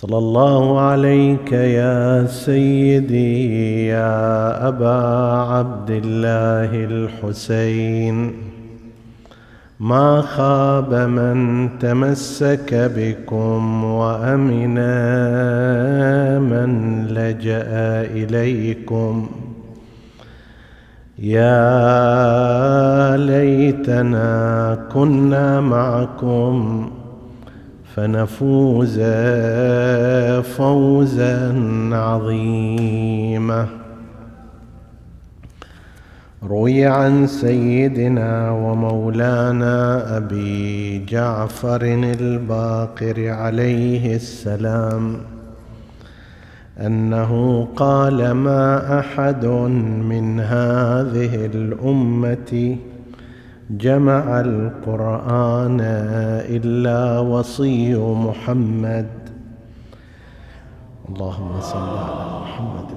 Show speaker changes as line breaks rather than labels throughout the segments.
صلى الله عليك يا سيدي يا أبا عبد الله الحسين. ما خاب من تمسك بكم وأمن من لجأ إليكم. يا ليتنا كنا معكم فنفوز فوزا عظيما. روي عن سيدنا ومولانا أبي جعفر الباقر عليه السلام أنه قال ما أحد من هذه الأمة جمع القرآن إلا وصي محمد. اللهم صل على محمد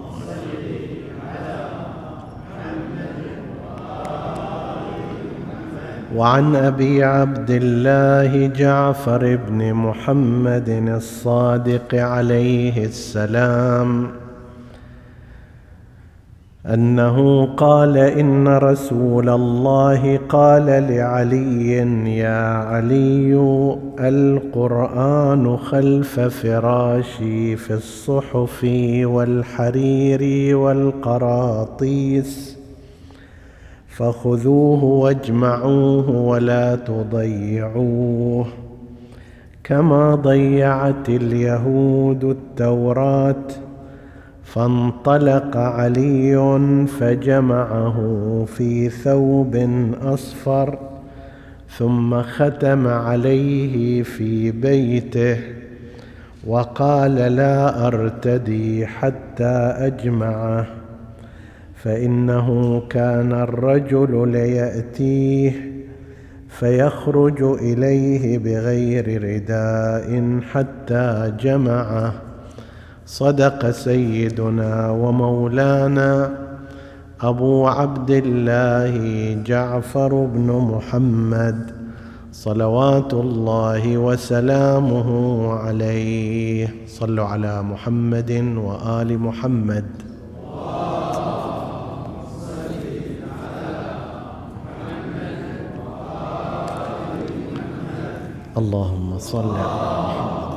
وعن أبي عبد الله جعفر بن محمد الصادق عليه السلام. أنه قال إن رسول الله قال لعلي يا علي القرآن خلف فراشي في الصحف والحرير والقراطيس فخذوه واجمعوه ولا تضيعوه كما ضيعت اليهود التوراة فانطلق علي فجمعه في ثوب أصفر ثم ختم عليه في بيته وقال لا أرتدي حتى أجمعه فإنه كان الرجل ليأتيه فيخرج إليه بغير رداء حتى جمعه. صدق سيدنا ومولانا أبو عبد الله جعفر بن محمد صلوات الله وسلامه عليه. صلوا على محمد وآل محمد. اللهم صل على محمد.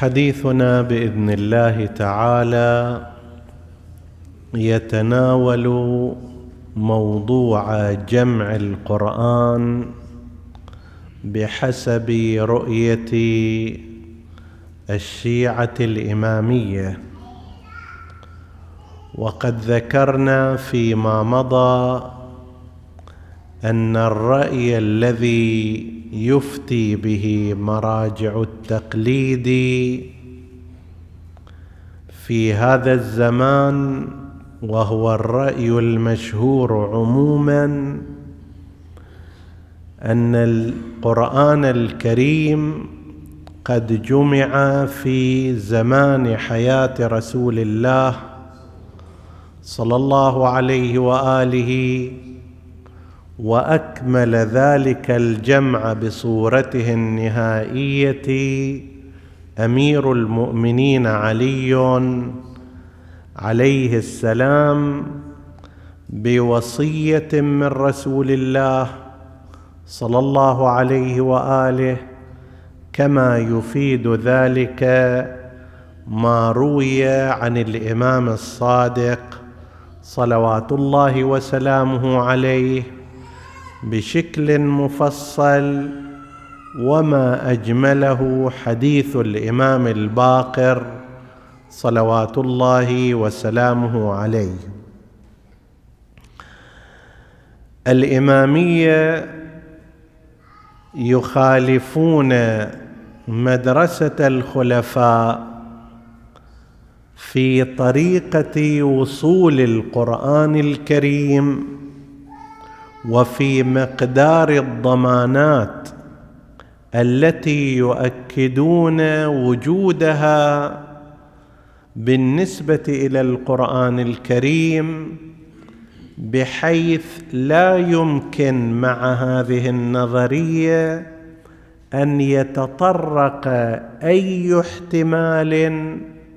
حديثنا بإذن الله تعالى يتناول موضوع جمع القرآن بحسب رؤية الشيعة الإمامية. وقد ذكرنا فيما مضى أن الرأي الذي يفتي به مراجع التقليد. في هذا الزمان وهو الرأي المشهور عموما أن القرآن الكريم قد جمع في زمان حياة رسول الله صلى الله عليه وآله وأكمل ذلك الجمع بصورته النهائية. أمير المؤمنين علي عليه السلام بوصية من رسول الله صلى الله عليه وآله كما يفيد ذلك ما روي عن الإمام الصادق صلوات الله وسلامه عليه. بشكل مفصل وما أجمله حديث الإمام الباقر صلوات الله وسلامه عليه. الإمامية يخالفون مدرسة الخلفاء في طريقة وصول القرآن الكريم وفي مقدار الضمانات التي يؤكدون وجودها بالنسبة إلى القرآن الكريم بحيث لا يمكن مع هذه النظرية أن يتطرق أي احتمال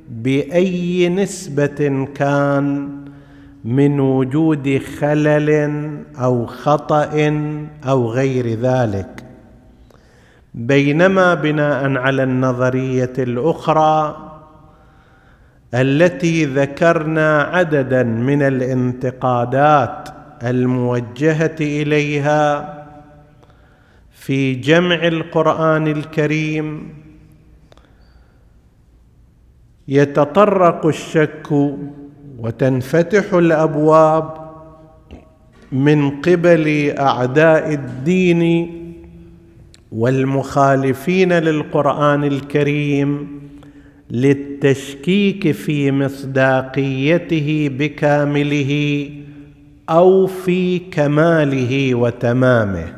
بأي نسبة كان من وجود خلل أو خطأ أو غير ذلك. بينما بناء على النظرية الأخرى التي ذكرنا عددا من الانتقادات الموجهة إليها في جمع القرآن الكريم يتطرق الشك وتنفتح الأبواب من قبل أعداء الدين والمخالفين للقرآن الكريم للتشكيك في مصداقيته بكامله أو في كماله وتمامه.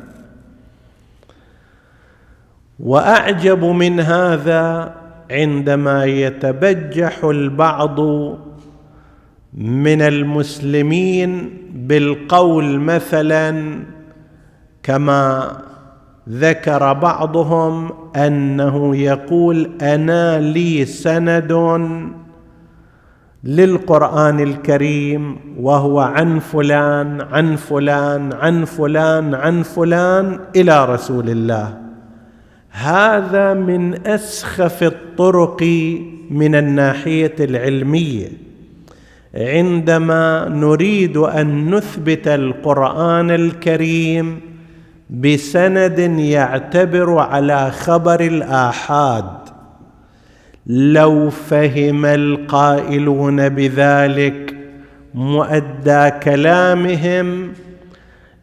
وأعجب من هذا عندما يتبجح البعض من المسلمين بالقول مثلا كما ذكر بعضهم أنه يقول أنا لي سند للقرآن الكريم وهو عن فلان عن فلان عن فلان عن فلان إلى رسول الله. هذا من أسخف الطرق من الناحية العلمية. عندما نريد أن نثبت القرآن الكريم بسند يعتبر على خبر الآحاد لو فهم القائلون بذلك مؤدى كلامهم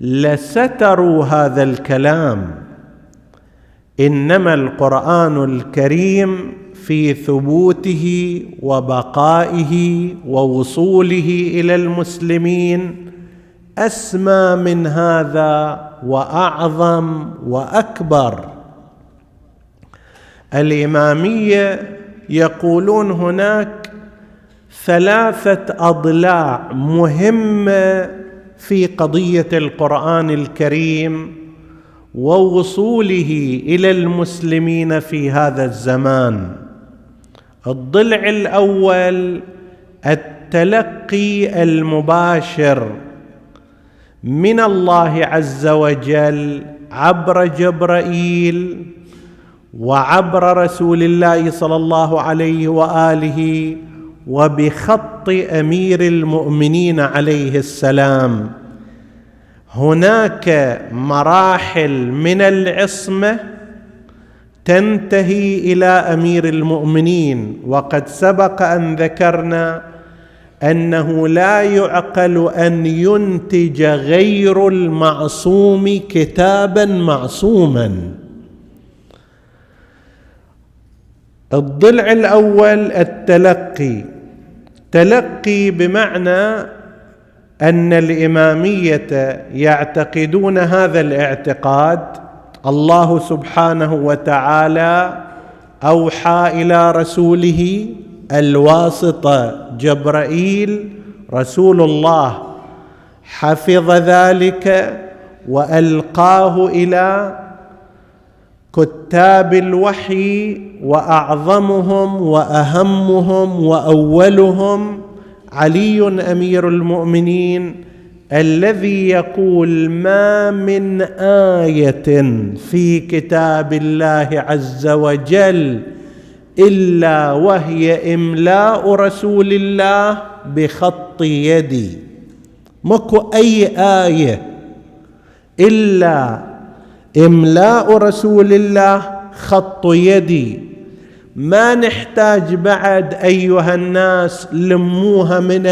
لستروا هذا الكلام. إنما القرآن الكريم في ثبوته وبقائه ووصوله إلى المسلمين أسمى من هذا وأعظم وأكبر. الإمامية يقولون هناك ثلاثة أضلاع مهمة في قضية القرآن الكريم ووصوله إلى المسلمين في هذا الزمان. الضلع الأول التلقي المباشر. من الله عز وجل عبر جبرائيل وعبر رسول الله صلى الله عليه وآله وبخط أمير المؤمنين عليه السلام. هناك مراحل من العصمة تنتهي إلى أمير المؤمنين. وقد سبق أن ذكرنا أنه لا يعقل أن ينتج غير المعصوم كتابا معصوما. الضلع الأول التلقي. تلقي بمعنى أن الإمامية يعتقدون هذا الاعتقاد الله سبحانه وتعالى أوحى إلى رسوله الواسطه جبرائيل رسول الله. حفظ ذلك وألقاه إلى كتاب الوحي وأعظمهم وأهمهم وأولهم. علي أمير المؤمنين. الذي يقول ما من آية في كتاب الله عز وجل إلا وهي إملاء رسول الله بخط يدي. ماكو أي آية إلا إملاء رسول الله خط يدي. ما نحتاج بعد أيها الناس لموها من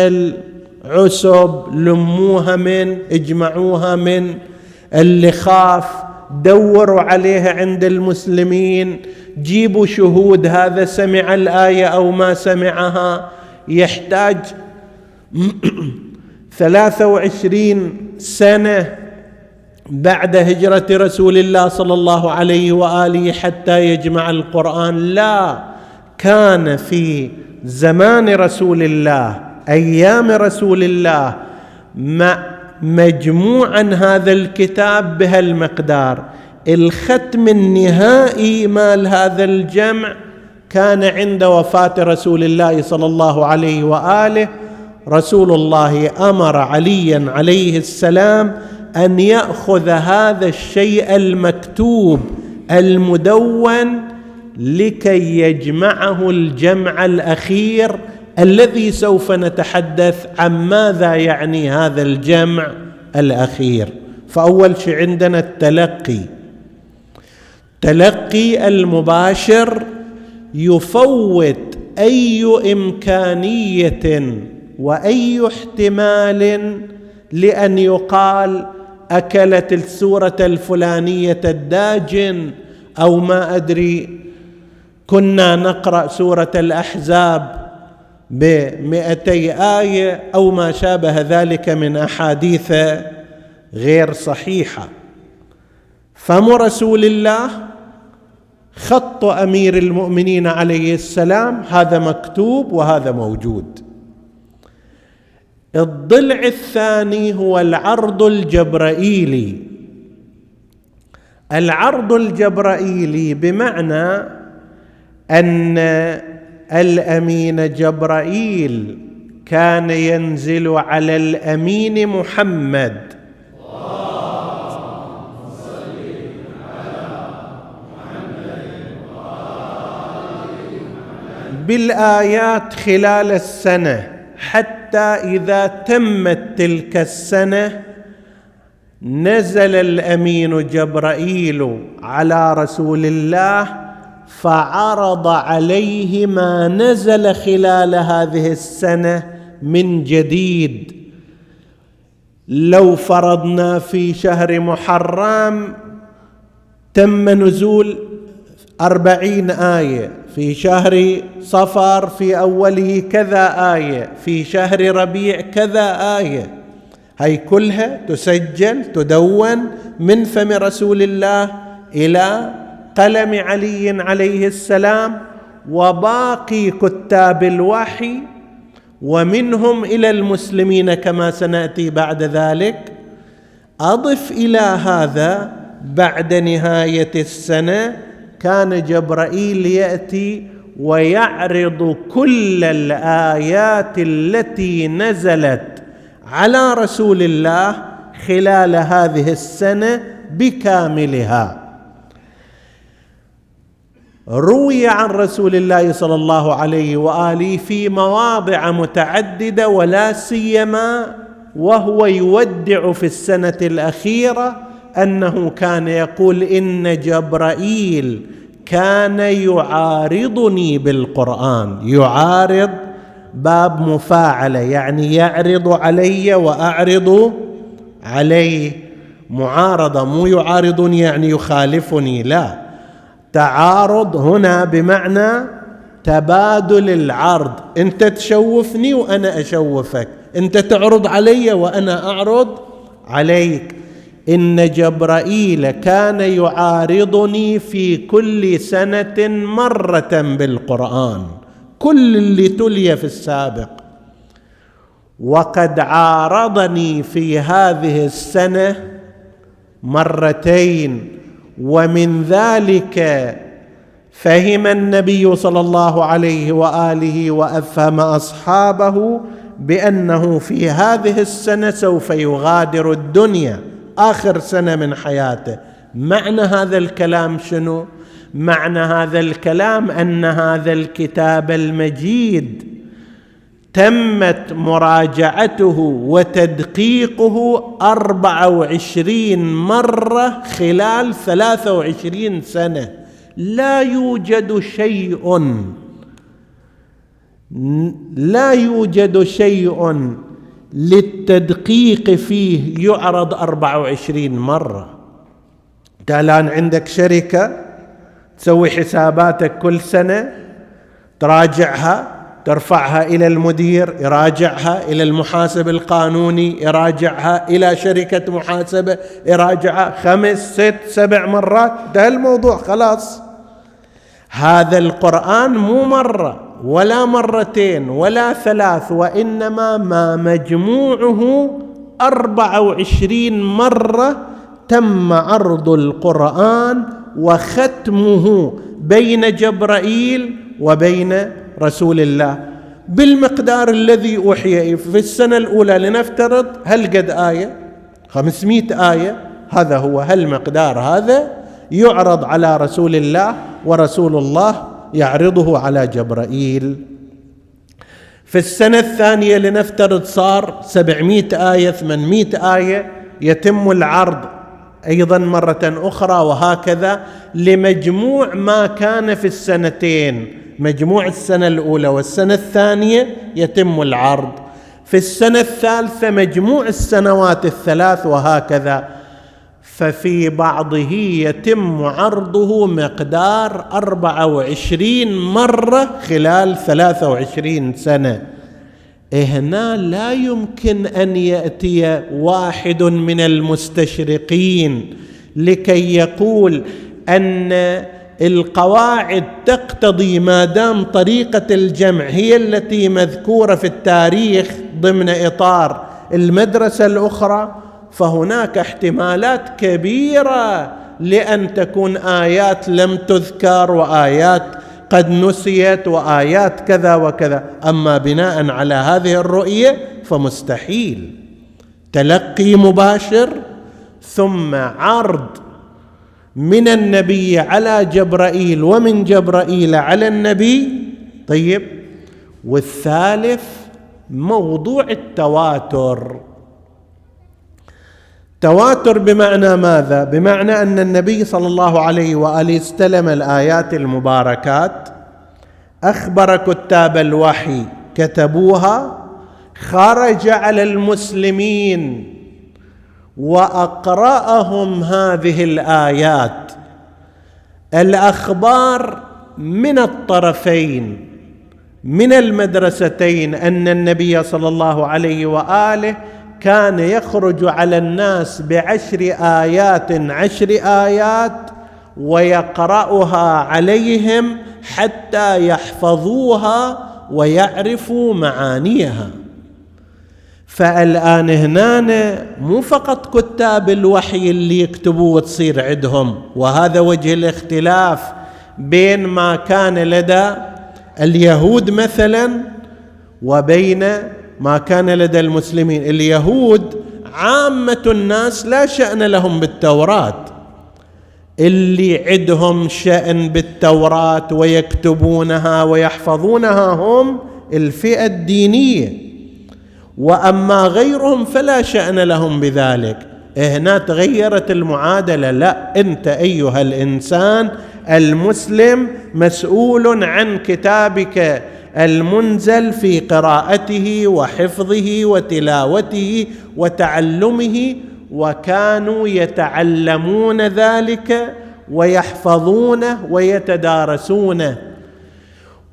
العسب لموها من اجمعوها من. اللخاف دوروا عليها عند المسلمين. جيبوا شهود هذا سمع الآية أو ما سمعها. يحتاج ثلاثة وعشرين سنة بعد هجرة رسول الله صلى الله عليه وآله حتى يجمع القرآن. لا كان في زمان رسول الله أيام رسول الله مجموعا هذا الكتاب بهالمقدار. الختم النهائي مال هذا الجمع كان عند وفاة رسول الله صلى الله عليه وآله. رسول الله أمر عليا عليه السلام أن يأخذ هذا الشيء المكتوب المدون لكي يجمعه الجمع الأخير الذي سوف نتحدث عن ماذا يعني هذا الجمع الأخير. فأول شيء عندنا التلقي. تلقي المباشر يفوت أي إمكانية وأي احتمال لأن يقال أكلت السورة الفلانية الداجن أو ما أدري كنا نقرأ سورة الأحزاب بمئتي آية أو ما شابه ذلك من أحاديث غير صحيحة. فم رسول الله خط أمير المؤمنين عليه السلام هذا مكتوب وهذا موجود. الضلع الثاني هو العرض الجبرائيلي. العرض الجبرائيلي بمعنى أن الأمين جبرائيل كان ينزل على الأمين محمد. بالآيات خلال السنة حتى إذا تمت تلك السنة نزل الأمين جبرائيل على رسول الله فعرض عليه ما نزل خلال هذه السنة من جديد. لو فرضنا في شهر محرم تم نزول أربعين آية في شهر صفر في أوله كذا آية في شهر ربيع كذا آية. هي كلها تسجل تدون من فم رسول الله إلى قلم علي عليه السلام وباقي كتاب الوحي ومنهم إلى المسلمين كما سنأتي بعد ذلك. أضف إلى هذا بعد نهاية السنة كان جبرائيل يأتي ويعرض كل الآيات التي نزلت على رسول الله خلال هذه السنة بكاملها. روي عن رسول الله صلى الله عليه وآله في مواضع متعددة ولا سيما وهو يودع في السنة الأخيرة أنه كان يقول إن جبرائيل كان يعارضني بالقرآن. يعارض باب مفاعلة يعني يعرض علي وأعرض عليه. معارضة مو يعارضني يعني يخالفني لا. تعارض هنا بمعنى تبادل العرض. انت تشوفني وأنا اشوفك. انت تعرض علي وأنا اعرض عليك. إن جبرائيل كان يعارضني في كل سنة مرة بالقرآن. كل اللي تلي في السابق. وقد عارضني في هذه السنة مرتين. ومن ذلك فهم النبي صلى الله عليه وآله وأفهم أصحابه بأنه في هذه السنة سوف يغادر الدنيا آخر سنة من حياته. معنى هذا الكلام شنو؟ معنى هذا الكلام أن هذا الكتاب المجيد تمت مراجعته وتدقيقه أربعة وعشرين مرة خلال ثلاثة وعشرين سنة. لا يوجد شيء لا يوجد شيء للتدقيق فيه يعرض أربعة وعشرين مرة. أنت الآن عندك شركة تسوي حساباتك كل سنة تراجعها ترفعها إلى المدير يراجعها إلى المحاسب القانوني يراجعها إلى شركة محاسبة يراجعها خمس ست سبع مرات. ده الموضوع خلاص. هذا القرآن مو مرة ولا مرتين ولا ثلاث وإنما ما مجموعه أربعة وعشرين مرة تم عرض القرآن وختمه بين جبرائيل وبين رسول الله بالمقدار الذي أوحي في السنة الأولى لنفترض هل قد آية؟ خمسمائة آية. هذا هو هل مقدار هذا يعرض على رسول الله ورسول الله يعرضه على جبرائيل؟ في السنة الثانية لنفترض صار سبعمائة آية ثمانمائة آية. يتم العرض أيضا مرة أخرى وهكذا لمجموع ما كان في السنتين. مجموع السنة الأولى والسنة الثانية يتم العرض. في السنة الثالثة مجموع السنوات الثلاث وهكذا. ففي بعضه يتم عرضه مقدار أربعة وعشرين مرة خلال ثلاثة وعشرين سنة. هنا لا يمكن أن يأتي واحد من المستشرقين لكي يقول أن القواعد تقتضي ما دام طريقة الجمع هي التي مذكورة في التاريخ ضمن إطار المدرسة الأخرى فهناك احتمالات كبيرة لأن تكون آيات لم تذكر وآيات قد نسيت وآيات كذا وكذا. أما بناء على هذه الرؤية فمستحيل. تلقي مباشر ثم عرض من النبي على جبرائيل ومن جبرائيل على النبي. طيب. والثالث موضوع التواتر. تواتر بمعنى ماذا؟ بمعنى أن النبي صلى الله عليه وآله استلم الآيات المباركات أخبر كتاب الوحي كتبوها خرج على المسلمين. وأقرأهم هذه الآيات. الأخبار من الطرفين من المدرستين أن النبي صلى الله عليه وآله كان يخرج على الناس بعشر آيات عشر آيات ويقرأها عليهم حتى يحفظوها ويعرفوا معانيها. فالآن هنا مو فقط كتاب الوحي اللي يكتبوا وتصير عندهم وهذا وجه الاختلاف بين ما كان لدى اليهود مثلا وبين ما كان لدى المسلمين. اليهود عامة الناس لا شأن لهم بالتوراة. اللي عندهم شأن بالتوراة ويكتبونها ويحفظونها هم الفئة الدينية. وأما غيرهم فلا شأن لهم بذلك. هنا تغيرت المعادلة. لا أنت أيها الإنسان المسلم مسؤول عن كتابك المنزل في قراءته وحفظه وتلاوته وتعلمه وكانوا يتعلمون ذلك ويحفظونه ويتدارسونه.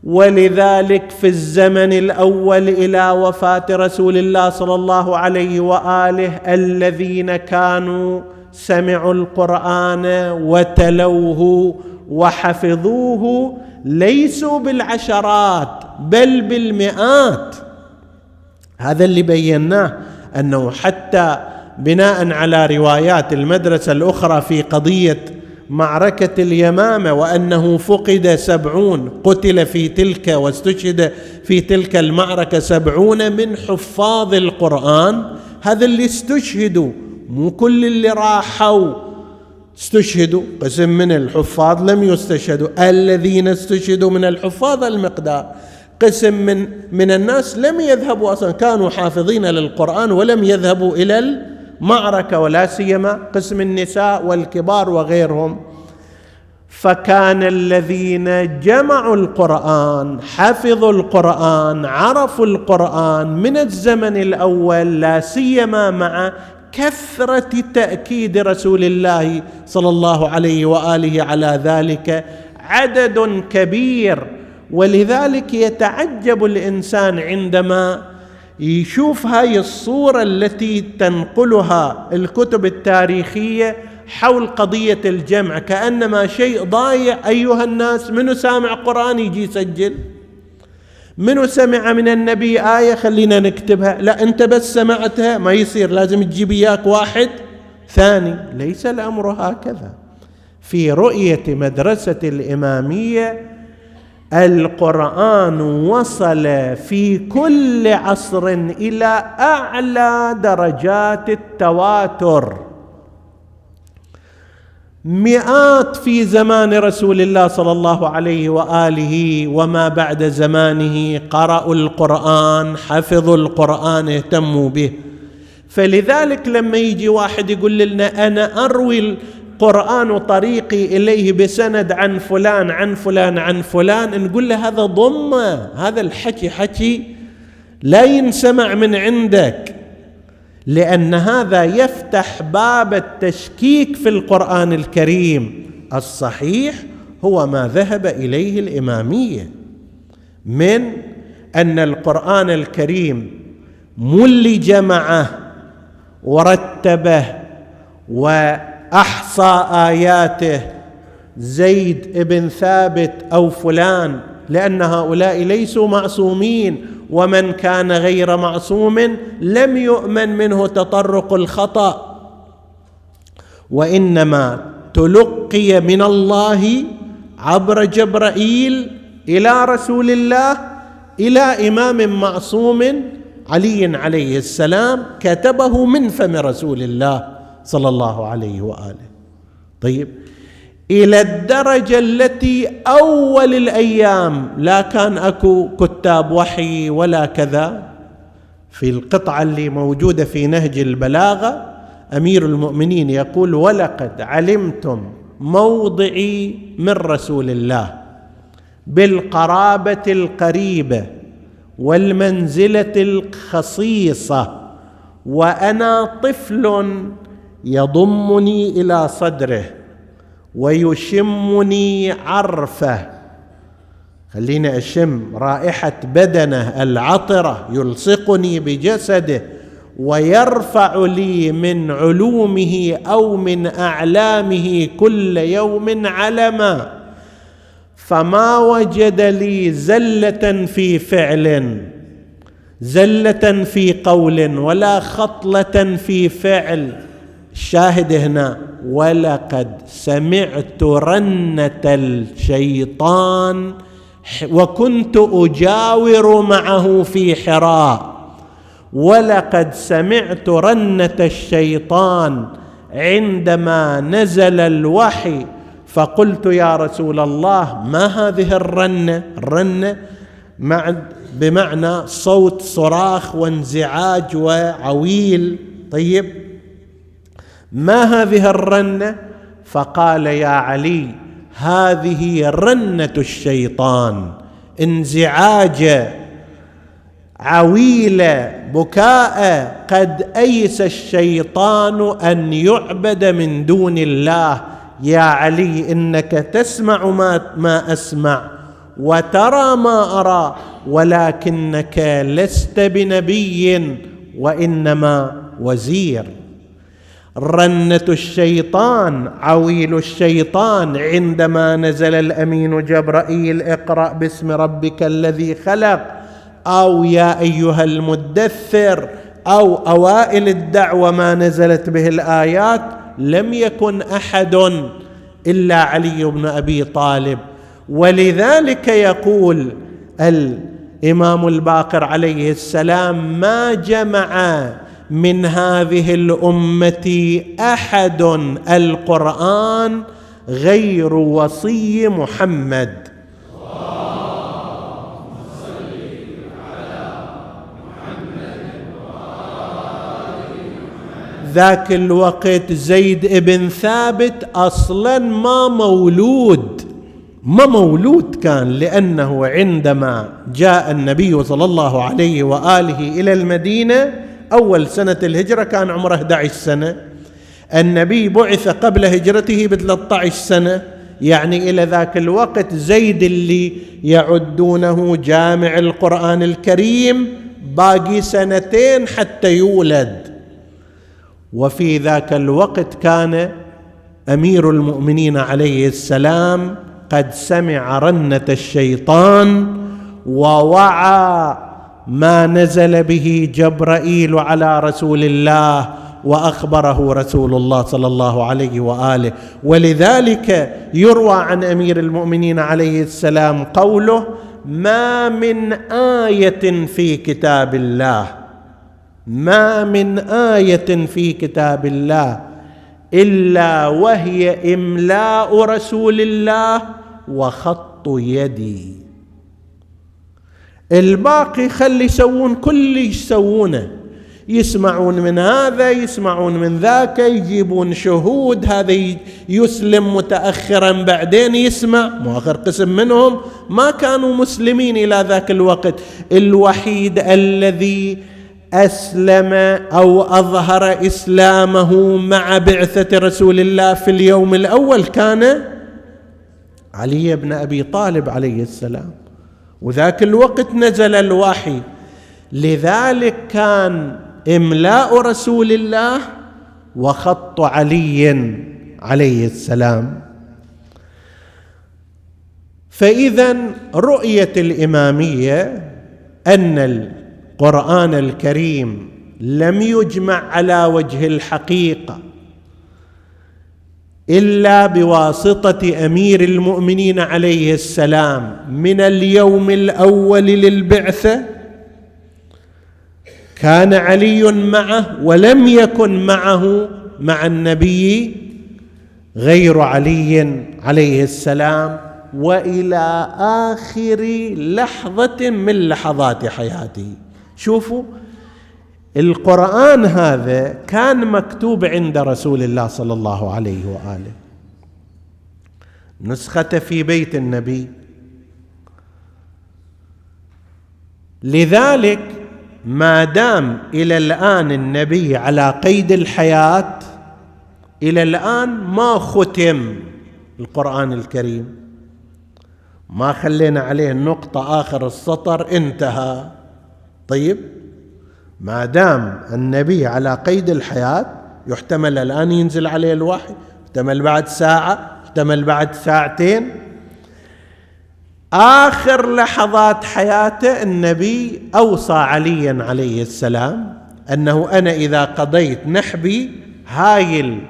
ولذلك في الزمن الأول إلى وفاة رسول الله صلى الله عليه وآله الذين كانوا سمعوا القرآن وتلوه وحفظوه ليسوا بالعشرات بل بالمئات. هذا اللي بيناه أنه حتى بناء على روايات المدرسة الأخرى في قضية معركة اليمامة وأنه فقد سبعون قتل في تلك واستشهد في تلك المعركة سبعون من حفاظ القرآن. هذا اللي استشهدوا مو كل اللي راحوا استشهدوا قسم من الحفاظ لم يستشهدوا. الذين استشهدوا من الحفاظ المقدار قسم من من الناس لم يذهبوا أصلا. كانوا حافظين للقرآن ولم يذهبوا إلى معركة ولا سيما قسم النساء والكبار وغيرهم. فكان الذين جمعوا القرآن حفظوا القرآن عرفوا القرآن من الزمن الأول لا سيما مع كثرة تأكيد رسول الله صلى الله عليه وآله على ذلك عدد كبير. ولذلك يتعجب الإنسان عندما يشوف هاي الصورة التي تنقلها الكتب التاريخية حول قضية الجمع كأنما شيء ضايع. أيها الناس منو سامع قرآن يجي يسجل؟ منو سمع من النبي آية؟ خلينا نكتبها. لا أنت بس سمعتها ما يصير لازم تجيب إياك واحد ثاني. ليس الأمر هكذا. في رؤية مدرسة الإمامية القرآن وصل في كل عصر إلى أعلى درجات التواتر. مئات في زمان رسول الله صلى الله عليه وآله وما بعد زمانه قرأوا القرآن حفظوا القرآن اهتموا به. فلذلك لما يجي واحد يقول لنا أنا أروي القرآن طريقي إليه بسند عن فلان عن فلان عن فلان نقول له هذا ضمة هذا الحكي حكي لا ينسمع من عندك لأن هذا يفتح باب التشكيك في القرآن الكريم. الصحيح هو ما ذهب إليه الإمامية من أن القرآن الكريم مل جمعه ورتبه واحصى آياته زيد ابن ثابت أو فلان لأن هؤلاء ليسوا معصومين ومن كان غير معصوم لم يؤمن منه تطرق الخطأ. وإنما تلقي من الله عبر جبرائيل إلى رسول الله إلى إمام معصوم علي عليه السلام كتبه من فم رسول الله. صلى الله عليه وآله. طيب إلى الدرجة التي أول الأيام لا كان أكو كتاب وحي ولا كذا في القطعة اللي موجودة في نهج البلاغة أمير المؤمنين يقول ولقد علمتم موضعي من رسول الله بالقرابة القريبة والمنزلة الخصيصة وأنا طفل يضمني إلى صدره ويشمني عرفه. خليني أشم رائحة بدنه العطرة يلصقني بجسده ويرفع لي من علومه أو من أعلامه كل يوم علما. فما وجد لي زلة في فعل زلة في قول ولا خطلة في فعل. الشاهد هنا ولقد سمعت رنة الشيطان وكنت أجاور معه في حراء. ولقد سمعت رنة الشيطان عندما نزل الوحي فقلت يا رسول الله ما هذه الرنة؟ مع بمعنى صوت صراخ وانزعاج وعويل. طيب ما هذه الرنة؟ فقال يا علي هذه رنة الشيطان انزعاج عويله بكاء قد أيس الشيطان أن يعبد من دون الله. يا علي إنك تسمع ما, ما أسمع وترى ما أرى ولكنك لست بنبي وإنما وزير. رنة الشيطان عويل الشيطان. عندما نزل الأمين جبرائيل اقرأ باسم ربك الذي خلق أو يا أيها المدثر أو أوائل الدعوة ما نزلت به الآيات لم يكن أحد إلا علي بن أبي طالب. ولذلك يقول الإمام الباقر عليه السلام ما جمع من هذه الأمة أحد القرآن غير وصي محمد. ذاك الوقت زيد ابن ثابت أصلا ما مولود ما مولود كان لأنه عندما جاء النبي صلى الله عليه وآله إلى المدينة أول سنة الهجرة كان عمره 11 سنة. النبي بعث قبل هجرته ب 13 سنة. يعني إلى ذاك الوقت زيد اللي يعدونه جامع القرآن الكريم باقي سنتين حتى يولد. وفي ذاك الوقت كان أمير المؤمنين عليه السلام قد سمع رنة الشيطان ووعى ما نزل به جبرائيل على رسول الله وأخبره رسول الله صلى الله عليه وآله. ولذلك يروى عن أمير المؤمنين عليه السلام قوله ما من آية في كتاب الله. ما من آية في كتاب الله إلا وهي إملاء رسول الله وخط يدي. الباقي خلي يسوون كل يسوونه. يسمعون من هذا يسمعون من ذاك يجيبون شهود هذا يسلم متاخرا بعدين يسمع. مؤخر قسم منهم. ما كانوا مسلمين إلى ذاك الوقت. الوحيد الذي أسلم أو أظهر إسلامه مع بعثة رسول الله في اليوم الأول كان علي بن أبي طالب عليه السلام. وذاك الوقت نزل الوحي. لذلك كان إملاء رسول الله وخط علي عليه السلام. فإذا رؤية الإمامية أن القرآن الكريم لم يجمع على وجه الحقيقة. إلا بواسطة أمير المؤمنين عليه السلام من اليوم الأول للبعثة كان علي معه ولم يكن معه مع النبي غير علي عليه السلام وإلى آخر لحظة من لحظات حياته. شوفوا القرآن هذا كان مكتوب عند رسول الله صلى الله عليه وآله. نسخة في بيت النبي. لذلك ما دام إلى الآن النبي على قيد الحياة إلى الآن ما ختم القرآن الكريم. ما خلينا عليه النقطه آخر السطر انتهى. طيب؟ ما دام النبي على قيد الحياة يحتمل الآن ينزل عليه الوحي يحتمل بعد ساعة يحتمل بعد ساعتين. آخر لحظات حياته النبي أوصى عليا عليه السلام أنه أنا إذا قضيت نحبي هاي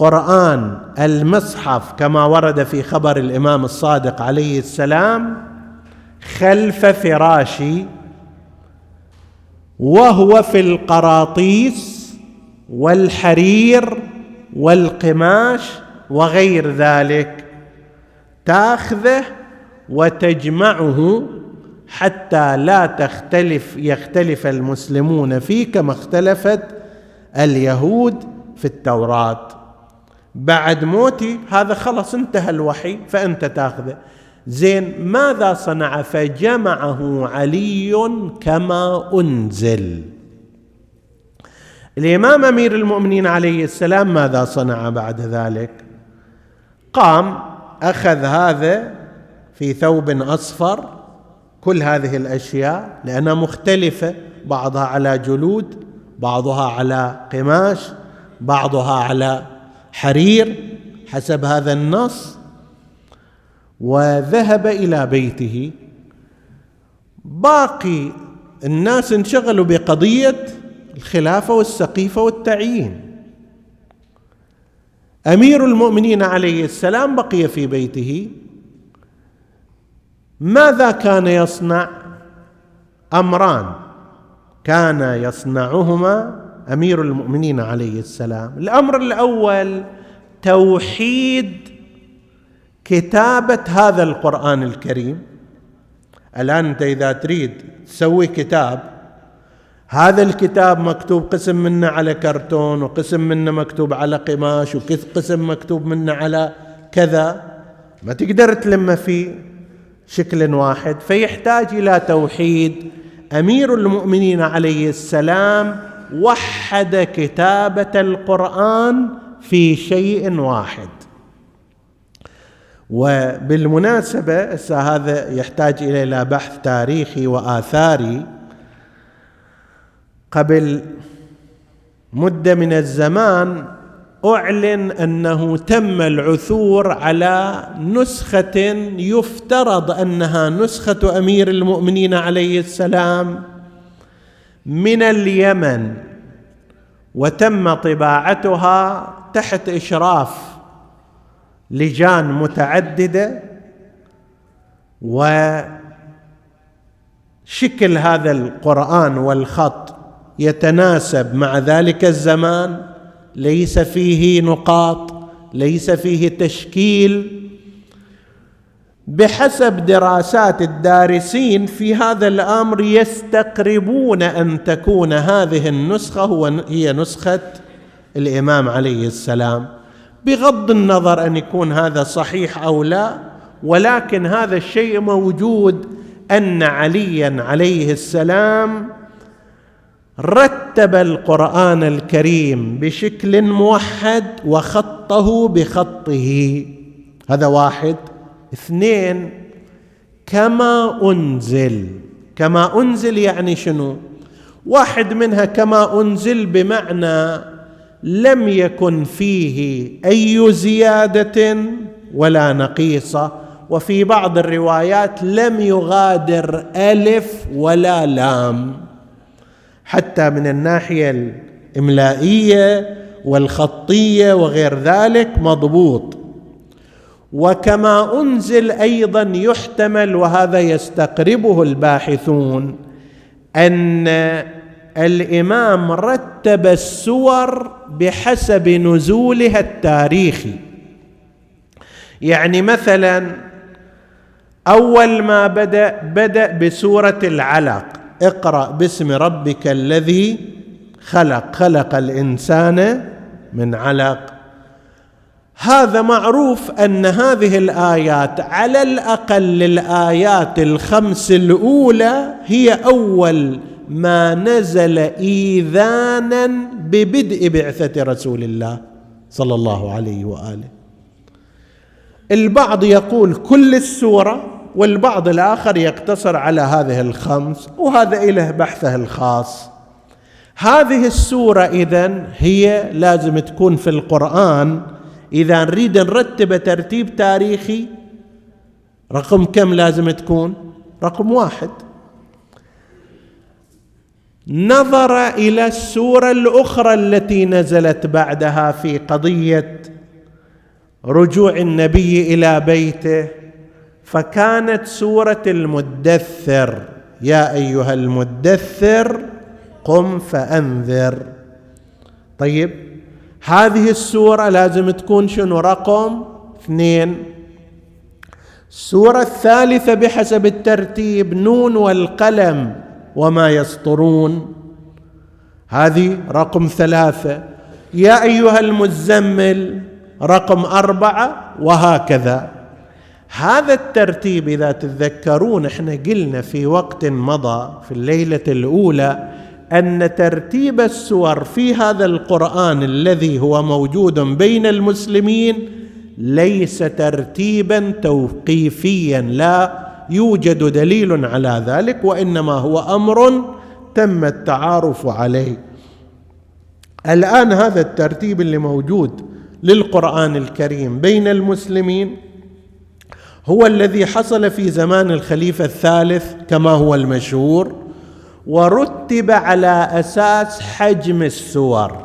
القران المصحف كما ورد في خبر الإمام الصادق عليه السلام خلف فراشي وهو في القراطيس والحرير والقماش وغير ذلك. تاخذه وتجمعه حتى لا تختلف يختلف المسلمون فيه كما اختلفت اليهود في التوراة. بعد موتي هذا خلص انتهى الوحي فأنت تاخذه. زين ماذا صنع؟ فجمعه علي كما أنزل. الإمام أمير المؤمنين عليه السلام ماذا صنع بعد ذلك؟ قام أخذ هذا في ثوب أصفر كل هذه الأشياء لأنها مختلفة بعضها على جلود بعضها على قماش بعضها على حرير حسب هذا النص وذهب إلى بيته. باقي الناس انشغلوا بقضية الخلافة والسقيفة والتعيين. أمير المؤمنين عليه السلام بقي في بيته. ماذا كان يصنع؟ أمران. كان يصنعهما أمير المؤمنين عليه السلام. الأمر الأول توحيد كتابة هذا القرآن الكريم. الآن أنت إذا تريد تسوي كتاب هذا الكتاب مكتوب قسم منه على كرتون وقسم منه مكتوب على قماش وقسم مكتوب منه على كذا. ما تقدر تلمه في شكل واحد. فيحتاج إلى توحيد. أمير المؤمنين عليه السلام وحد كتابة القرآن في شيء واحد. وبالمناسبة هذا يحتاج إلى بحث تاريخي وآثاري. قبل مدة من الزمان أعلن أنه تم العثور على نسخة يفترض أنها نسخة أمير المؤمنين عليه السلام من اليمن وتم طباعتها تحت إشراف لجان متعددة وشكل هذا القرآن والخط يتناسب مع ذلك الزمان. ليس فيه نقاط ليس فيه تشكيل. بحسب دراسات الدارسين في هذا الأمر يستقربون أن تكون هذه النسخة هي نسخة الإمام عليه السلام. بغض النظر أن يكون هذا صحيح أو لا ولكن هذا الشيء موجود أن عليا عليه السلام رتب القرآن الكريم بشكل موحد وخطه بخطه. هذا واحد. اثنين كما أنزل. كما أنزل يعني شنو؟ واحد منها كما أنزل بمعنى لم يكن فيه أي زيادة ولا نقيصة. وفي بعض الروايات لم يغادر ألف ولا لام. حتى من الناحية الإملائية والخطية وغير ذلك مضبوط. وكما أنزل أيضا يحتمل وهذا يستقربه الباحثون أن الإمام رتب السور بحسب نزولها التاريخي. يعني مثلا أول ما بدأ بدأ بسورة العلق. اقرأ باسم ربك الذي خلق خلق الإنسان من علق. هذا معروف أن هذه الآيات على الأقل الآيات الخمس الأولى هي أول ما نزل إيذانا ببدء بعثة رسول الله صلى الله عليه وآله. البعض يقول كل السورة والبعض الآخر يقتصر على هذه الخمس وهذا إله بحثه الخاص. هذه السورة إذن هي لازم تكون في القرآن. إذا نريد نرتب ترتيب تاريخي رقم كم لازم تكون؟ رقم واحد. نظر إلى السورة الأخرى التي نزلت بعدها في قضية رجوع النبي إلى بيته فكانت سورة المدثر. يا أيها المدثر قم فأنذر. طيب هذه السورة لازم تكون شنو؟ رقم اثنين. السورة الثالثة بحسب الترتيب نون والقلم. وما يسطرون. هذه رقم ثلاثة. يا أيها المزمل رقم أربعة وهكذا. هذا الترتيب إذا تتذكرون إحنا قلنا في وقت مضى في الليلة الأولى أن ترتيب السور في هذا القرآن الذي هو موجود بين المسلمين ليس ترتيبا توقيفيا لا. يوجد دليل على ذلك وإنما هو أمر تم التعارف عليه. الآن هذا الترتيب اللي موجود للقرآن الكريم بين المسلمين هو الذي حصل في زمان الخليفة الثالث كما هو المشهور ورتب على أساس حجم السور.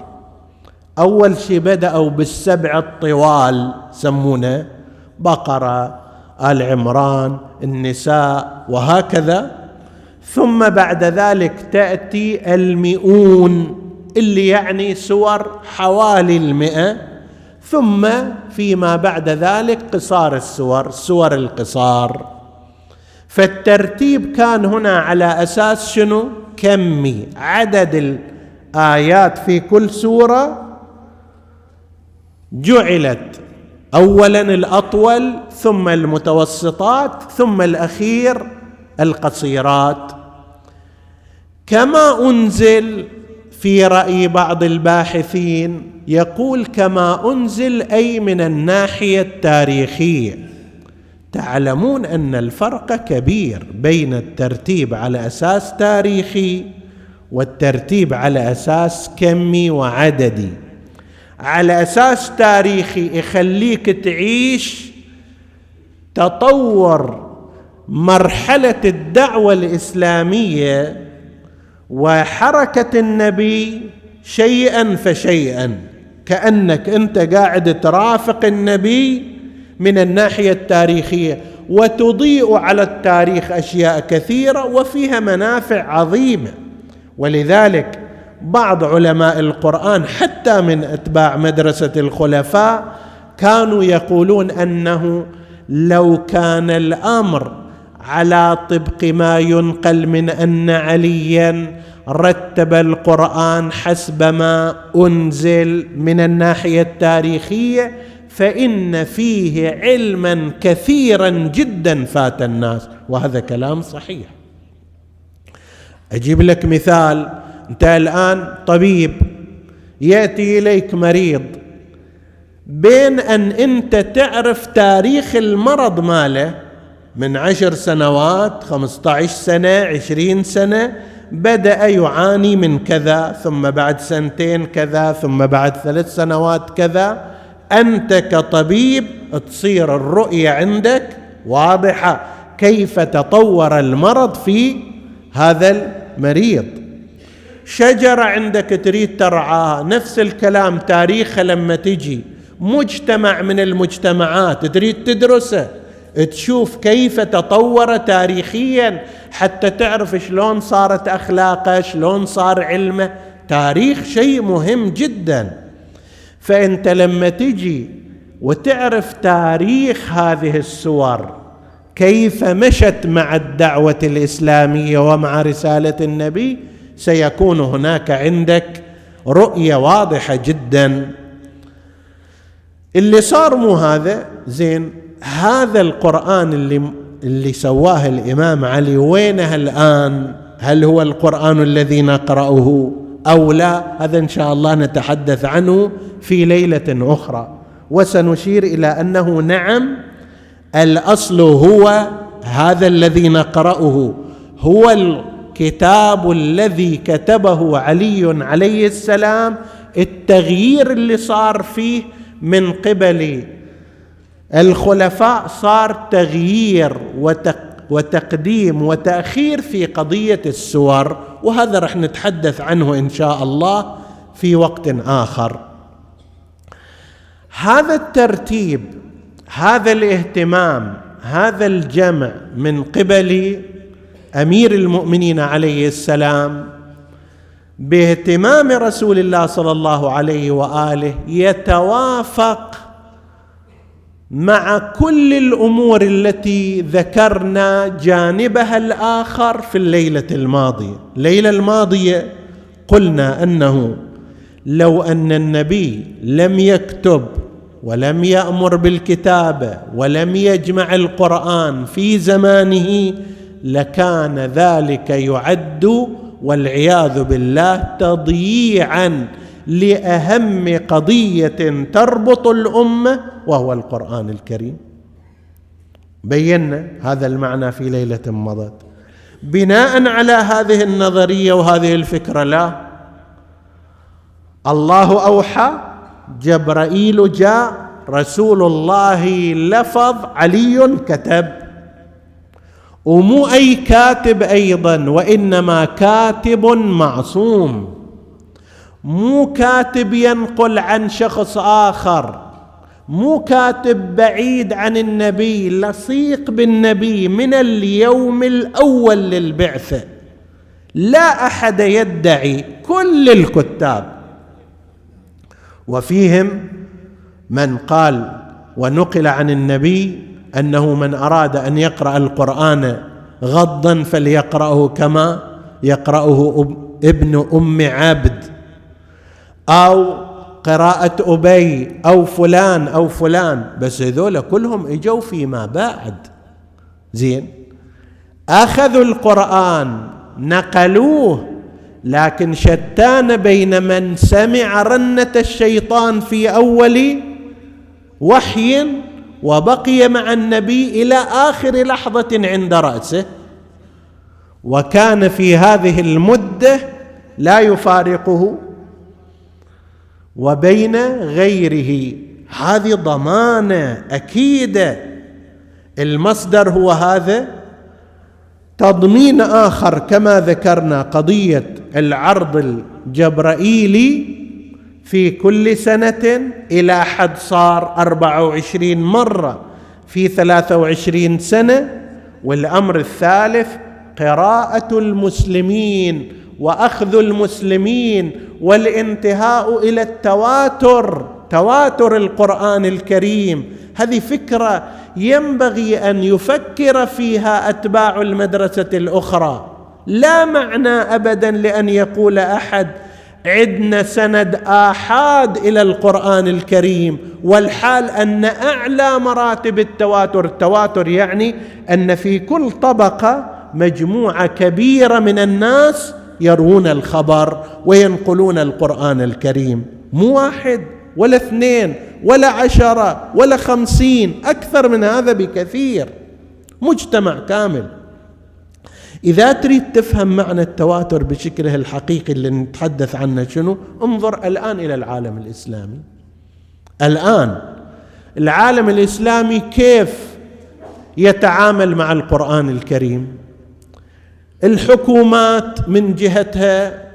أول شيء بدأوا بالسبع الطوال سمونه بقرة آل عمران النساء وهكذا. ثم بعد ذلك تأتي المئون اللي يعني سور حوالي المئة. ثم فيما بعد ذلك قصار السور سور القصار. فالترتيب كان هنا على أساس شنو؟ كمي. عدد الآيات في كل سورة جعلت اولا الأطول ثم المتوسطات ثم الأخير القصيرات. كما أنزل في رأي بعض الباحثين يقول كما أنزل أي من الناحية التاريخية. تعلمون أن الفرق كبير بين الترتيب على أساس تاريخي والترتيب على أساس كمي وعددي. على أساس تاريخي يخليك تعيش تطور مرحلة الدعوة الإسلامية وحركة النبي شيئا فشيئا. كأنك أنت قاعد ترافق النبي من الناحية التاريخية وتضيء على التاريخ أشياء كثيرة وفيها منافع عظيمة. ولذلك بعض علماء القرآن حتى من اتباع مدرسة الخلفاء كانوا يقولون أنه لو كان الأمر على طبق ما ينقل من أن عليا رتب القرآن حسب ما أنزل من الناحية التاريخية فإن فيه علما كثيرا جدا فات الناس وهذا كلام صحيح. أجيب لك مثال انت الآن طبيب يأتي إليك مريض. بين أن أنت تعرف تاريخ المرض ماله من عشر سنوات خمسة عشر سنة عشرين سنة بدأ يعاني من كذا ثم بعد سنتين كذا ثم بعد ثلاث سنوات كذا. أنت كطبيب تصير الرؤية عندك واضحة كيف تطور المرض في هذا المريض. شجرة عندك تريد ترعاها. نفس الكلام تاريخها لما تجي. مجتمع من المجتمعات تريد تدرسه. تشوف كيف تطور تاريخيا حتى تعرف شلون صارت أخلاقه شلون صار علمه. تاريخ شيء مهم جدا. فأنت لما تجي وتعرف تاريخ هذه السور كيف مشت مع الدعوة الإسلامية ومع رسالة النبي سيكون هناك عندك رؤية واضحة جدا. اللي صار مو هذا زين هذا القرآن اللي اللي سواه الإمام علي وينه الآن؟ هل هو القرآن الذي نقرأه أو لا؟ هذا إن شاء الله نتحدث عنه في ليلة أخرى. وسنشير إلى أنه نعم الأصل هو هذا الذي نقرأه. هو الكتاب الذي كتبه علي عليه السلام التغيير اللي صار فيه من قبل الخلفاء صار تغيير وتقديم وتأخير في قضية السور وهذا رح نتحدث عنه إن شاء الله في وقت آخر. هذا الترتيب هذا الاهتمام هذا الجمع من قبل أمير المؤمنين عليه السلام باهتمام رسول الله صلى الله عليه وآله يتوافق مع كل الأمور التي ذكرنا جانبها الآخر في الليلة الماضية. الليلة الماضية قلنا أنه لو أن النبي لم يكتب ولم يأمر بالكتابة ولم يجمع القرآن في زمانه لكان ذلك يعد والعياذ بالله تضييعا لأهم قضية تربط الأمة وهو القرآن الكريم. بينا هذا المعنى في ليلة مضت. بناء على هذه النظرية وهذه الفكرة لا. الله أوحى جبرائيل جاء رسول الله لفظ علي كتب. ومو أي كاتب أيضا وإنما كاتب معصوم. مو كاتب ينقل عن شخص آخر. مو كاتب بعيد عن النبي لصيق بالنبي من اليوم الأول للبعثه لا أحد يدعي كل الكتاب. وفيهم من قال ونقل عن النبي أنه من أراد أن يقرأ القرآن غضا فليقرأه كما يقرأه ابن أم عبد. أو قراءة أبي أو فلان أو فلان. بس هذول كلهم إجوا فيما بعد. زين. أخذوا القرآن نقلوه لكن شتان بين من سمع رنة الشيطان في أول وحي وبقي مع النبي إلى آخر لحظة عند رأسه. وكان في هذه المدة لا يفارقه وبين غيره. هذه ضمانة أكيدة. المصدر هو هذا تضمين آخر كما ذكرنا قضية العرض الجبرائيلي في كل سنة إلى حد صار أربعة وعشرين مرة في ثلاثة وعشرين سنة والأمر الثالث قراءة المسلمين وأخذ المسلمين والانتهاء إلى التواتر تواتر القرآن الكريم. هذه فكرة ينبغي أن يفكر فيها أتباع المدرسة الأخرى. لا معنى ابدا لأن يقول أحد عدنا سند آحاد إلى القرآن الكريم والحال أن أعلى مراتب التواتر التواتر يعني أن في كل طبقة مجموعة كبيرة من الناس يروون الخبر وينقلون القرآن الكريم. مو واحد ولا اثنين ولا عشرة ولا خمسين أكثر من هذا بكثير. مجتمع كامل. إذا تريد تفهم معنى التواتر بشكله الحقيقي اللي نتحدث عنه شنو انظر الآن إلى العالم الإسلامي. الآن العالم الإسلامي كيف يتعامل مع القرآن الكريم؟ الحكومات من جهتها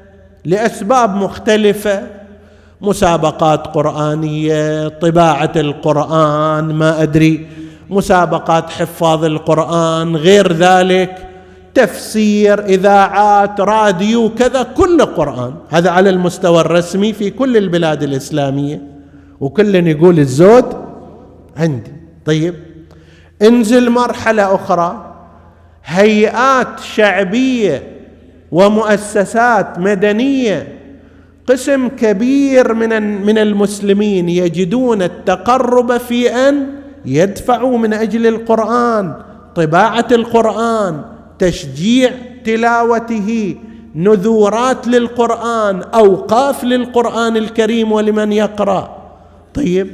لأسباب مختلفة مسابقات قرآنية طباعة القرآن ما أدري مسابقات حفاظ القرآن غير ذلك. تفسير اذاعات راديو كذا كل قران هذا على المستوى الرسمي في كل البلاد الإسلامية. وكل يقول الزود عندي. طيب انزل مرحلة أخرى. هيئات شعبية ومؤسسات مدنية قسم كبير من من المسلمين يجدون التقرب في أن يدفعوا من أجل القرآن طباعة القرآن تشجيع تلاوته. نذورات للقرآن أوقاف للقرآن الكريم ولمن يقرأ. طيب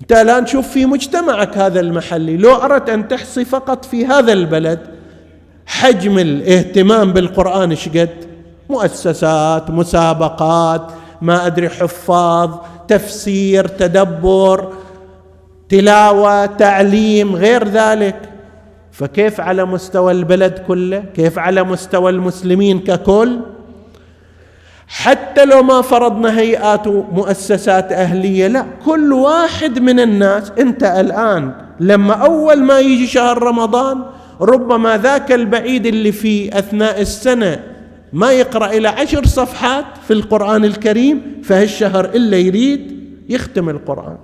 أنت الآن شوف في مجتمعك هذا المحلي. لو أردت أن تحصي فقط في هذا البلد حجم الاهتمام بالقرآن إيش قد؟ مؤسسات مسابقات ما أدري حفاظ تفسير تدبر تلاوة تعليم غير ذلك. فكيف على مستوى البلد كله؟ كيف على مستوى المسلمين ككل؟ حتى لو ما فرضنا هيئات ومؤسسات أهلية لا كل واحد من الناس أنت الآن لما أول ما يجي شهر رمضان ربما ذاك البعيد اللي في أثناء السنة ما يقرأ إلى عشر صفحات في القرآن الكريم فهالشهر إلا يريد يختم القرآن.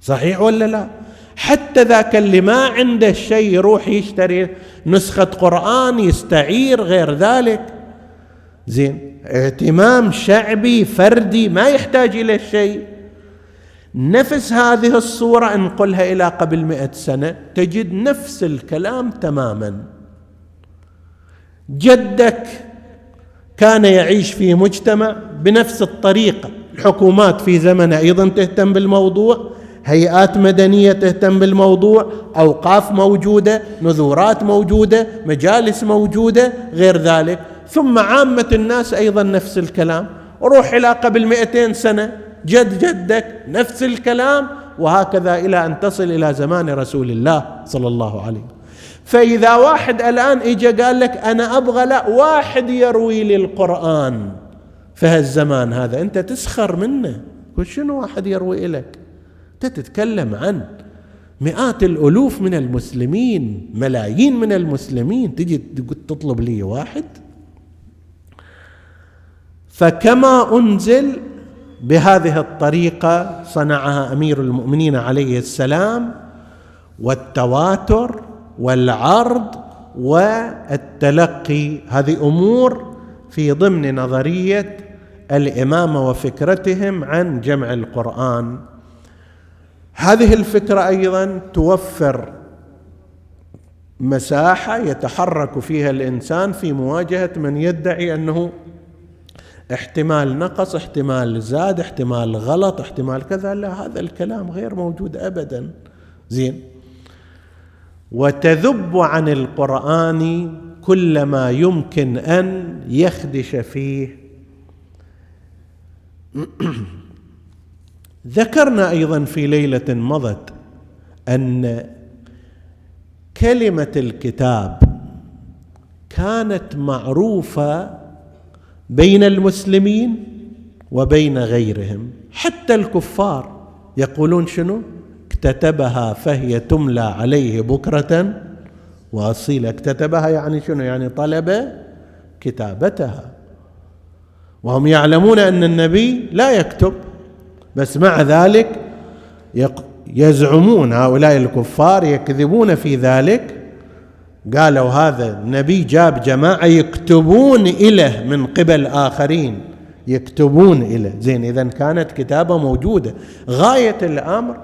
صحيح ولا لا؟ حتى ذاك اللي ما عنده شيء يروح يشتري نسخة قرآن يستعير غير ذلك. زين اهتمام شعبي فردي ما يحتاج إلى شيء. نفس هذه الصورة انقلها إلى قبل مئة سنة تجد نفس الكلام تماما. جدك كان يعيش في مجتمع بنفس الطريقة الحكومات في زمنه أيضا تهتم بالموضوع. هيئات مدنية تهتم بالموضوع أوقاف موجودة نذورات موجودة مجالس موجودة غير ذلك. ثم عامة الناس أيضا نفس الكلام. روح إلى قبل مئتين سنة جد جدك نفس الكلام وهكذا إلى أن تصل إلى زمان رسول الله صلى الله عليه وسلم. فإذا واحد الآن إجا قال لك أنا أبغى لا واحد يروي لي القرآن. في هالزمان هذا أنت تسخر منه. شنو واحد يروي لك؟ أنت تتكلم عن مئات الألوف من المسلمين ملايين من المسلمين. تجي تطلب لي واحد. فكما أنزل بهذه الطريقة صنعها أمير المؤمنين عليه السلام والتواتر والعرض والتلقي. هذه أمور في ضمن نظرية الإمامة وفكرتهم عن جمع القرآن. هذه الفكرة أيضا توفر مساحة يتحرك فيها الإنسان في مواجهة من يدعي أنه احتمال نقص احتمال زاد احتمال غلط احتمال كذا. لا هذا الكلام غير موجود ابدا. زين. وتذب عن القرآن كل ما يمكن أن يخدش فيه. ذكرنا أيضا في ليلة مضت أن كلمة الكتاب كانت معروفة بين المسلمين وبين غيرهم. حتى الكفار يقولون شنو؟ اكتتبها فهي تملى عليه بكرة واصيلا اكتتبها يعني شنو؟ يعني طلب كتابتها. وهم يعلمون أن النبي لا يكتب بس مع ذلك يزعمون هؤلاء الكفار يكذبون في ذلك. قالوا هذا النبي جاب جماعة يكتبون اليه من قبل آخرين. يكتبون اليه زين اذا كانت كتابة موجودة. غاية الأمر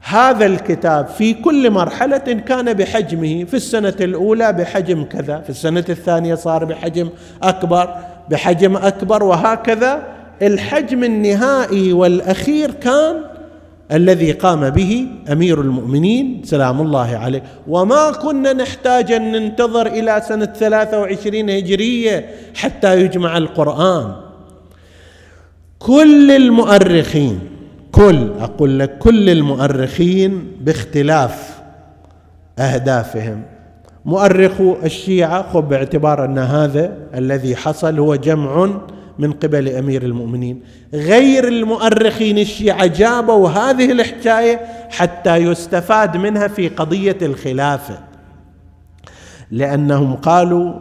هذا الكتاب في كل مرحلة كان بحجمه. في السنة الأولى بحجم كذا في السنة الثانية صار بحجم أكبر بحجم أكبر وهكذا. الحجم النهائي والأخير كان الذي قام به أمير المؤمنين سلام الله عليه. وما كنا نحتاج أن ننتظر إلى سنة 23 هجرية حتى يجمع القرآن. كل المؤرخين كل أقول لك كل المؤرخين باختلاف أهدافهم. مؤرخو الشيعة خذ باعتبار أن هذا الذي حصل هو جمع من قبل أمير المؤمنين. غير المؤرخين الشيعة جابوا هذه الحكاية حتى يستفاد منها في قضية الخلافة. لأنهم قالوا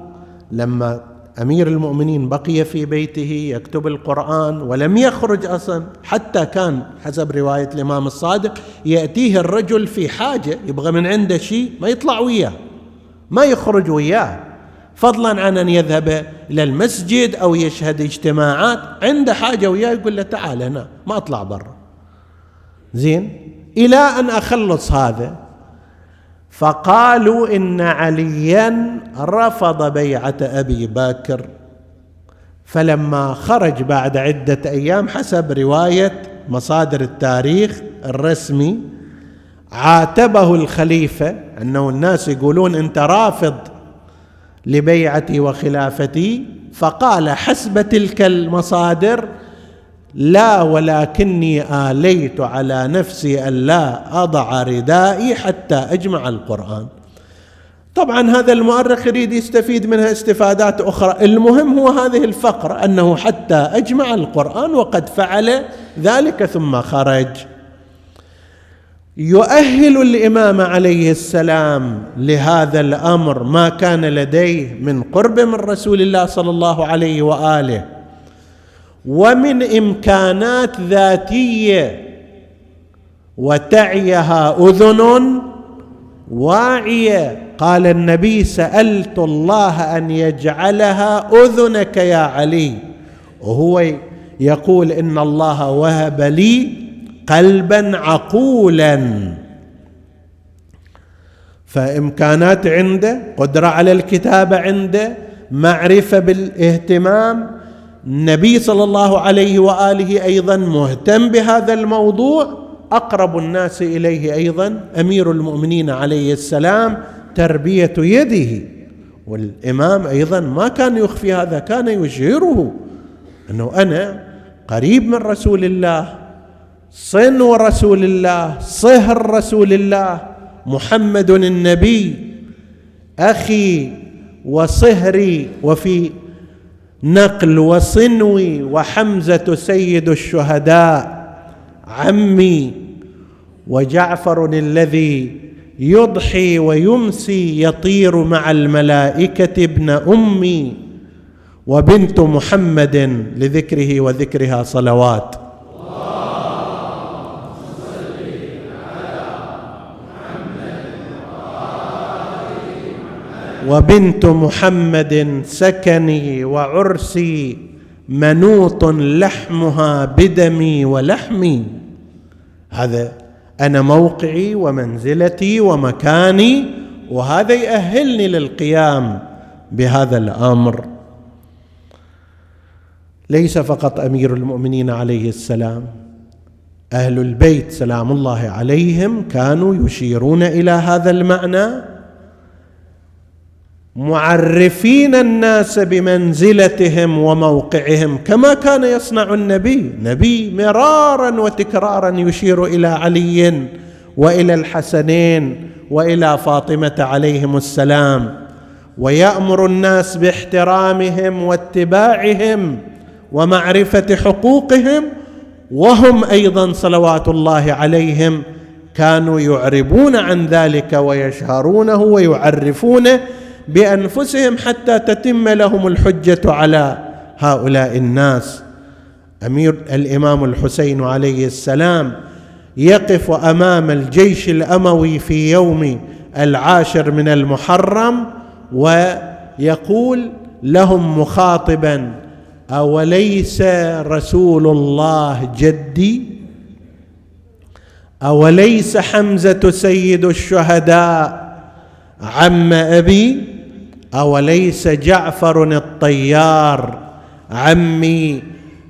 لما أمير المؤمنين بقي في بيته يكتب القرآن ولم يخرج أصلا حتى كان حسب رواية الإمام الصادق يأتيه الرجل في حاجة يبغى من عنده شيء ما يطلع وياه ما يخرج وياه. فضلا عن أن يذهب إلى المسجد أو يشهد اجتماعات عنده حاجة وياه يقول له تعال هنا ما أطلع برا. زين؟ إلى أن أخلص هذا فقالوا إن عليا رفض بيعة أبي بكر. فلما خرج بعد عدة أيام حسب رواية مصادر التاريخ الرسمي عاتبه الخليفة أنه الناس يقولون أنت رافض لبيعتي وخلافتي فقال حسب تلك المصادر لا ولكني آليت على نفسي ألا أضع ردائي حتى أجمع القرآن. طبعا هذا المؤرخ يريد يستفيد منها استفادات أخرى. المهم هو هذه الفقرة أنه حتى أجمع القرآن وقد فعل ذلك ثم خرج. يؤهل الإمام عليه السلام لهذا الأمر ما كان لديه من قرب من رسول الله صلى الله عليه وآله ومن إمكانات ذاتية وتعيها أذن واعية. قال النبي سألت الله أن يجعلها أذنك يا علي. وهو يقول إن الله وهب لي قلبا عقولا. فإمكانات عنده قدرة على الكتابة عنده معرفة بالاهتمام. النبي صلى الله عليه وآله أيضا مهتم بهذا الموضوع. أقرب الناس إليه أيضا أمير المؤمنين عليه السلام تربية يده. والإمام أيضا ما كان يخفي هذا كان يشهره أنه أنا قريب من رسول الله. صنو رسول الله صهر رسول الله محمد النبي أخي وصهري وفي نقل وصنوي وحمزة سيد الشهداء عمي وجعفر الذي يضحي ويمسي يطير مع الملائكة ابن أمي وبنت محمد لذكره وذكرها صلوات. وبنت محمد سكني وعرسي منوط لحمها بدمي ولحمي. هذا أنا موقعي ومنزلتي ومكاني وهذا يأهلني للقيام بهذا الأمر. ليس فقط أمير المؤمنين عليه السلام أهل البيت سلام الله عليهم كانوا يشيرون إلى هذا المعنى. معرفين الناس بمنزلتهم وموقعهم كما كان يصنع النبي. نبي مرارا وتكرارا يشير إلى علي وإلى الحسنين وإلى فاطمة عليهم السلام. ويأمر الناس باحترامهم واتباعهم ومعرفة حقوقهم وهم أيضا صلوات الله عليهم كانوا يعربون عن ذلك ويشهرونه ويعرفونه بأنفسهم حتى تتم لهم الحجة على هؤلاء الناس. أمير الإمام الحسين عليه السلام يقف أمام الجيش الأموي في يوم العاشر من المحرم ويقول لهم مخاطبا أوليس رسول الله جدي؟ أوليس حمزة سيد الشهداء عم أبي؟ أوليس جعفر الطيار؟ عمي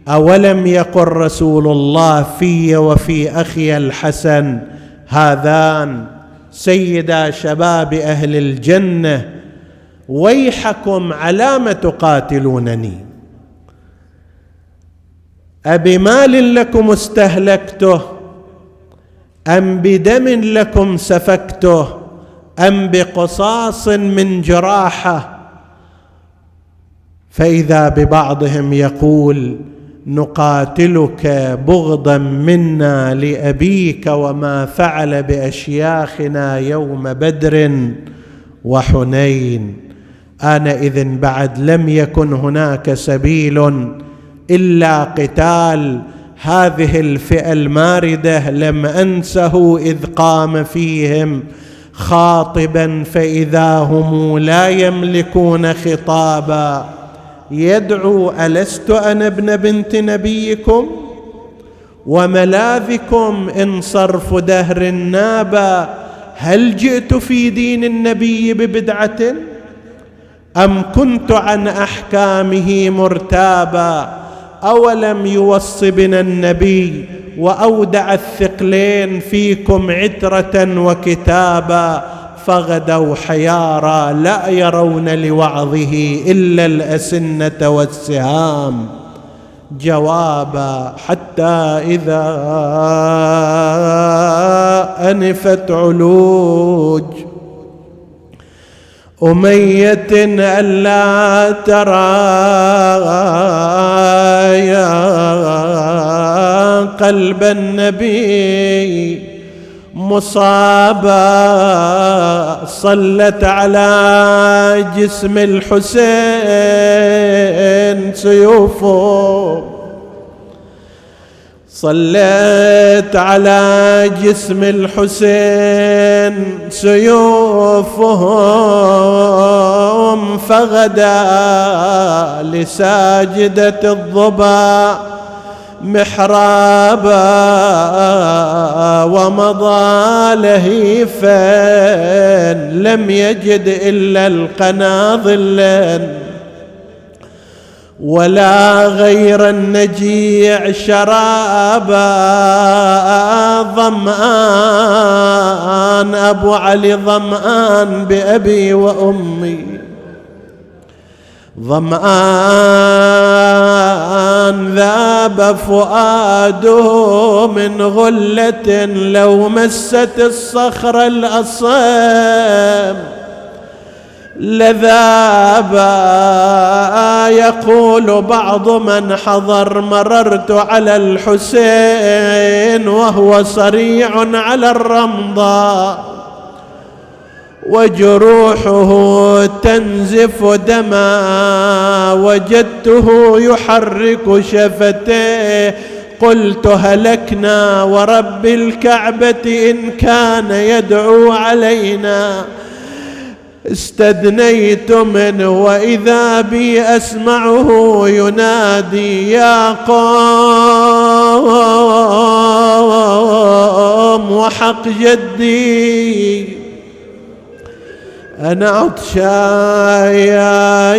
أولم يقل رسول الله في وفي أخي الحسن هذان؟ سيدا شباب أهل الجنة ويحكم على ما تقاتلونني. أبمال لكم استهلكته أم بدم لكم سفكته؟ أم بقصاص من جراحة؟ فإذا ببعضهم يقول نقاتلك بغضا منا لأبيك وما فعل بأشياخنا يوم بدر وحنين. آنئذ بعد لم يكن هناك سبيل إلا قتال. هذه الفئة الماردة لم أنسه إذ قام فيهم. خاطبا فإذا هم لا يملكون خطابا. يدعو ألست أنا ابن بنت نبيكم؟ وملاذكم إن صرف دهر نابا هل جئت في دين النبي ببدعة؟ أم كنت عن أحكامه مرتابا؟ أولم يوص بنا النبي وأودع الثقلين فيكم عترة وكتابا فغدوا حيارى لا يرون لوعظه إلا الأسنة والسهام جوابا حتى إذا أنفت علوج أمية ألا ترى يا قلب النبي مصابا صلت على جسم الحسين سيوفه صليت على جسم الحسين سيوفهم فغدا لساجدة الضبا محرابا ومضى لهيفا لم يجد إلا القناظل ولا غير النجيع شرابا ظمآن أبو علي ظمآن بأبي وأمي. ظمآن ذاب فؤاده من غلة لو مست الصخر الأصم. لذابا يقول بعض من حضر مررت على الحسين وهو صريع على الرمضاء وجروحه تنزف دما وجدته يحرك شفتيه قلت هلكنا ورب الكعبة إن كان يدعو علينا استدنيت منه وإذا بي أسمعه ينادي يا قوم وحق جدي أنا عطشان يا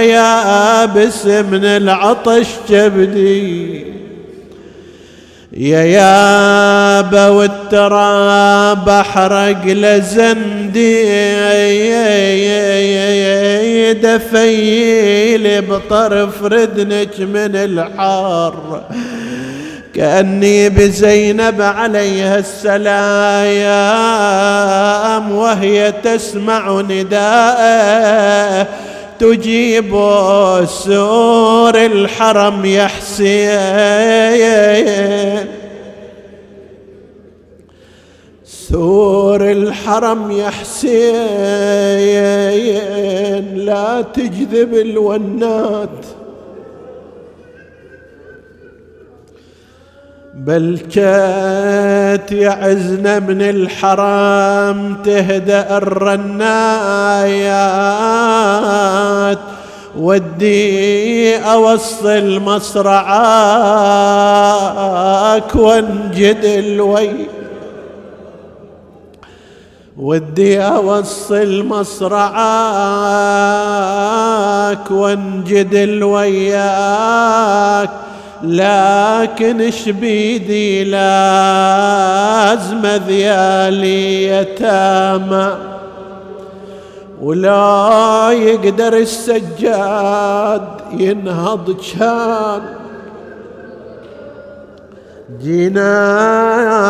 يا أبس من العطش جبدي. يا يابا والتراب أحرق لزندي دفيلي بطرف ردنك من الحار كأني بزينب عليها السلام وهي تسمع نداءه. تجيب سور الحرم يا حسين. سور الحرم يا حسين لا تجذب الونات. بل كات يعزنا من الحرام تهدأ الرنايات. ودي أوصل مصرعاك وانجد الوي ودي أوصل مصرعاك وانجد الوياك لكن اش بيدي؟ لازم ذيالي يتامى. ولا يقدر السجاد ينهض كان. جيناك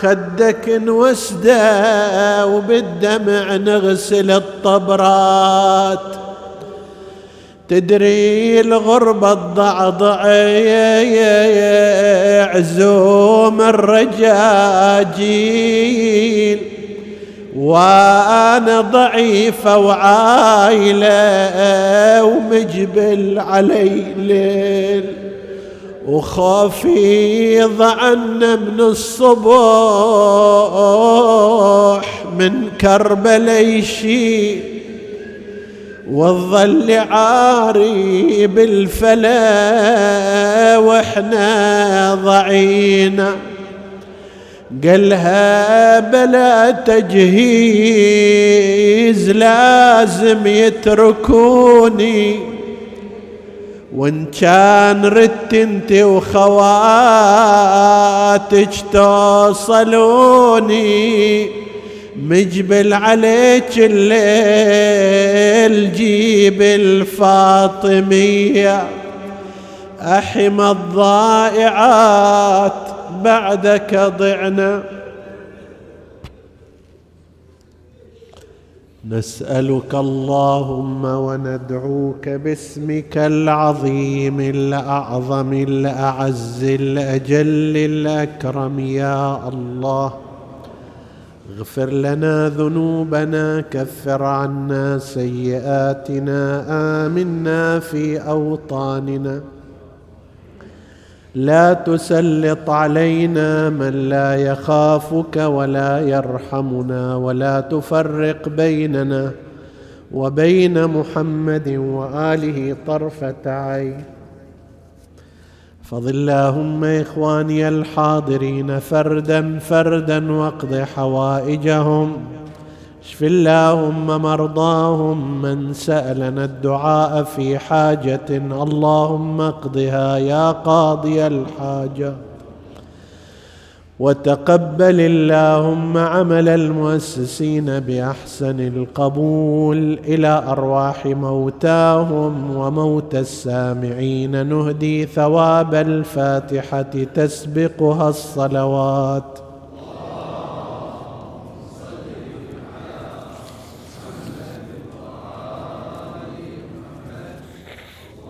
خدك نوسده وبالدمع نغسل الطبرات. تدري الغربة الضعضع عزوم الرجاجيل. وأنا ضعيفة وعايلة ومجبل علي ليل وخوفي ضعنا من الصبح من كربلاء يشيل والظل عاري بالفلا وإحنا ضعينا. قالها بلا تجهيز لازم يتركوني. وإن كان ردت أنت وخواتك توصلوني مجبل عليك الليل جيب الفاطمية. أحم الضائعات بعدك ضعنا. نسألك اللهم وندعوك باسمك العظيم الأعظم الأعز الأجل الأكرم يا الله. اغفر لنا ذنوبنا كفر عنا سيئاتنا آمنا في أوطاننا. لا تسلط علينا من لا يخافك ولا يرحمنا ولا تفرق بيننا وبين محمد وآله طرفة عين. فضل اللهم إخواني الحاضرين فردا فردا واقض حوائجهم. اشف اللهم مرضاهم من سألنا الدعاء في حاجة. اللهم اقضها يا قاضي الحاجة. وتقبل اللهم عمل المؤسسين بأحسن القبول. إلى أرواح موتاهم وموتى السامعين. نهدي ثواب الفاتحة تسبقها الصلوات.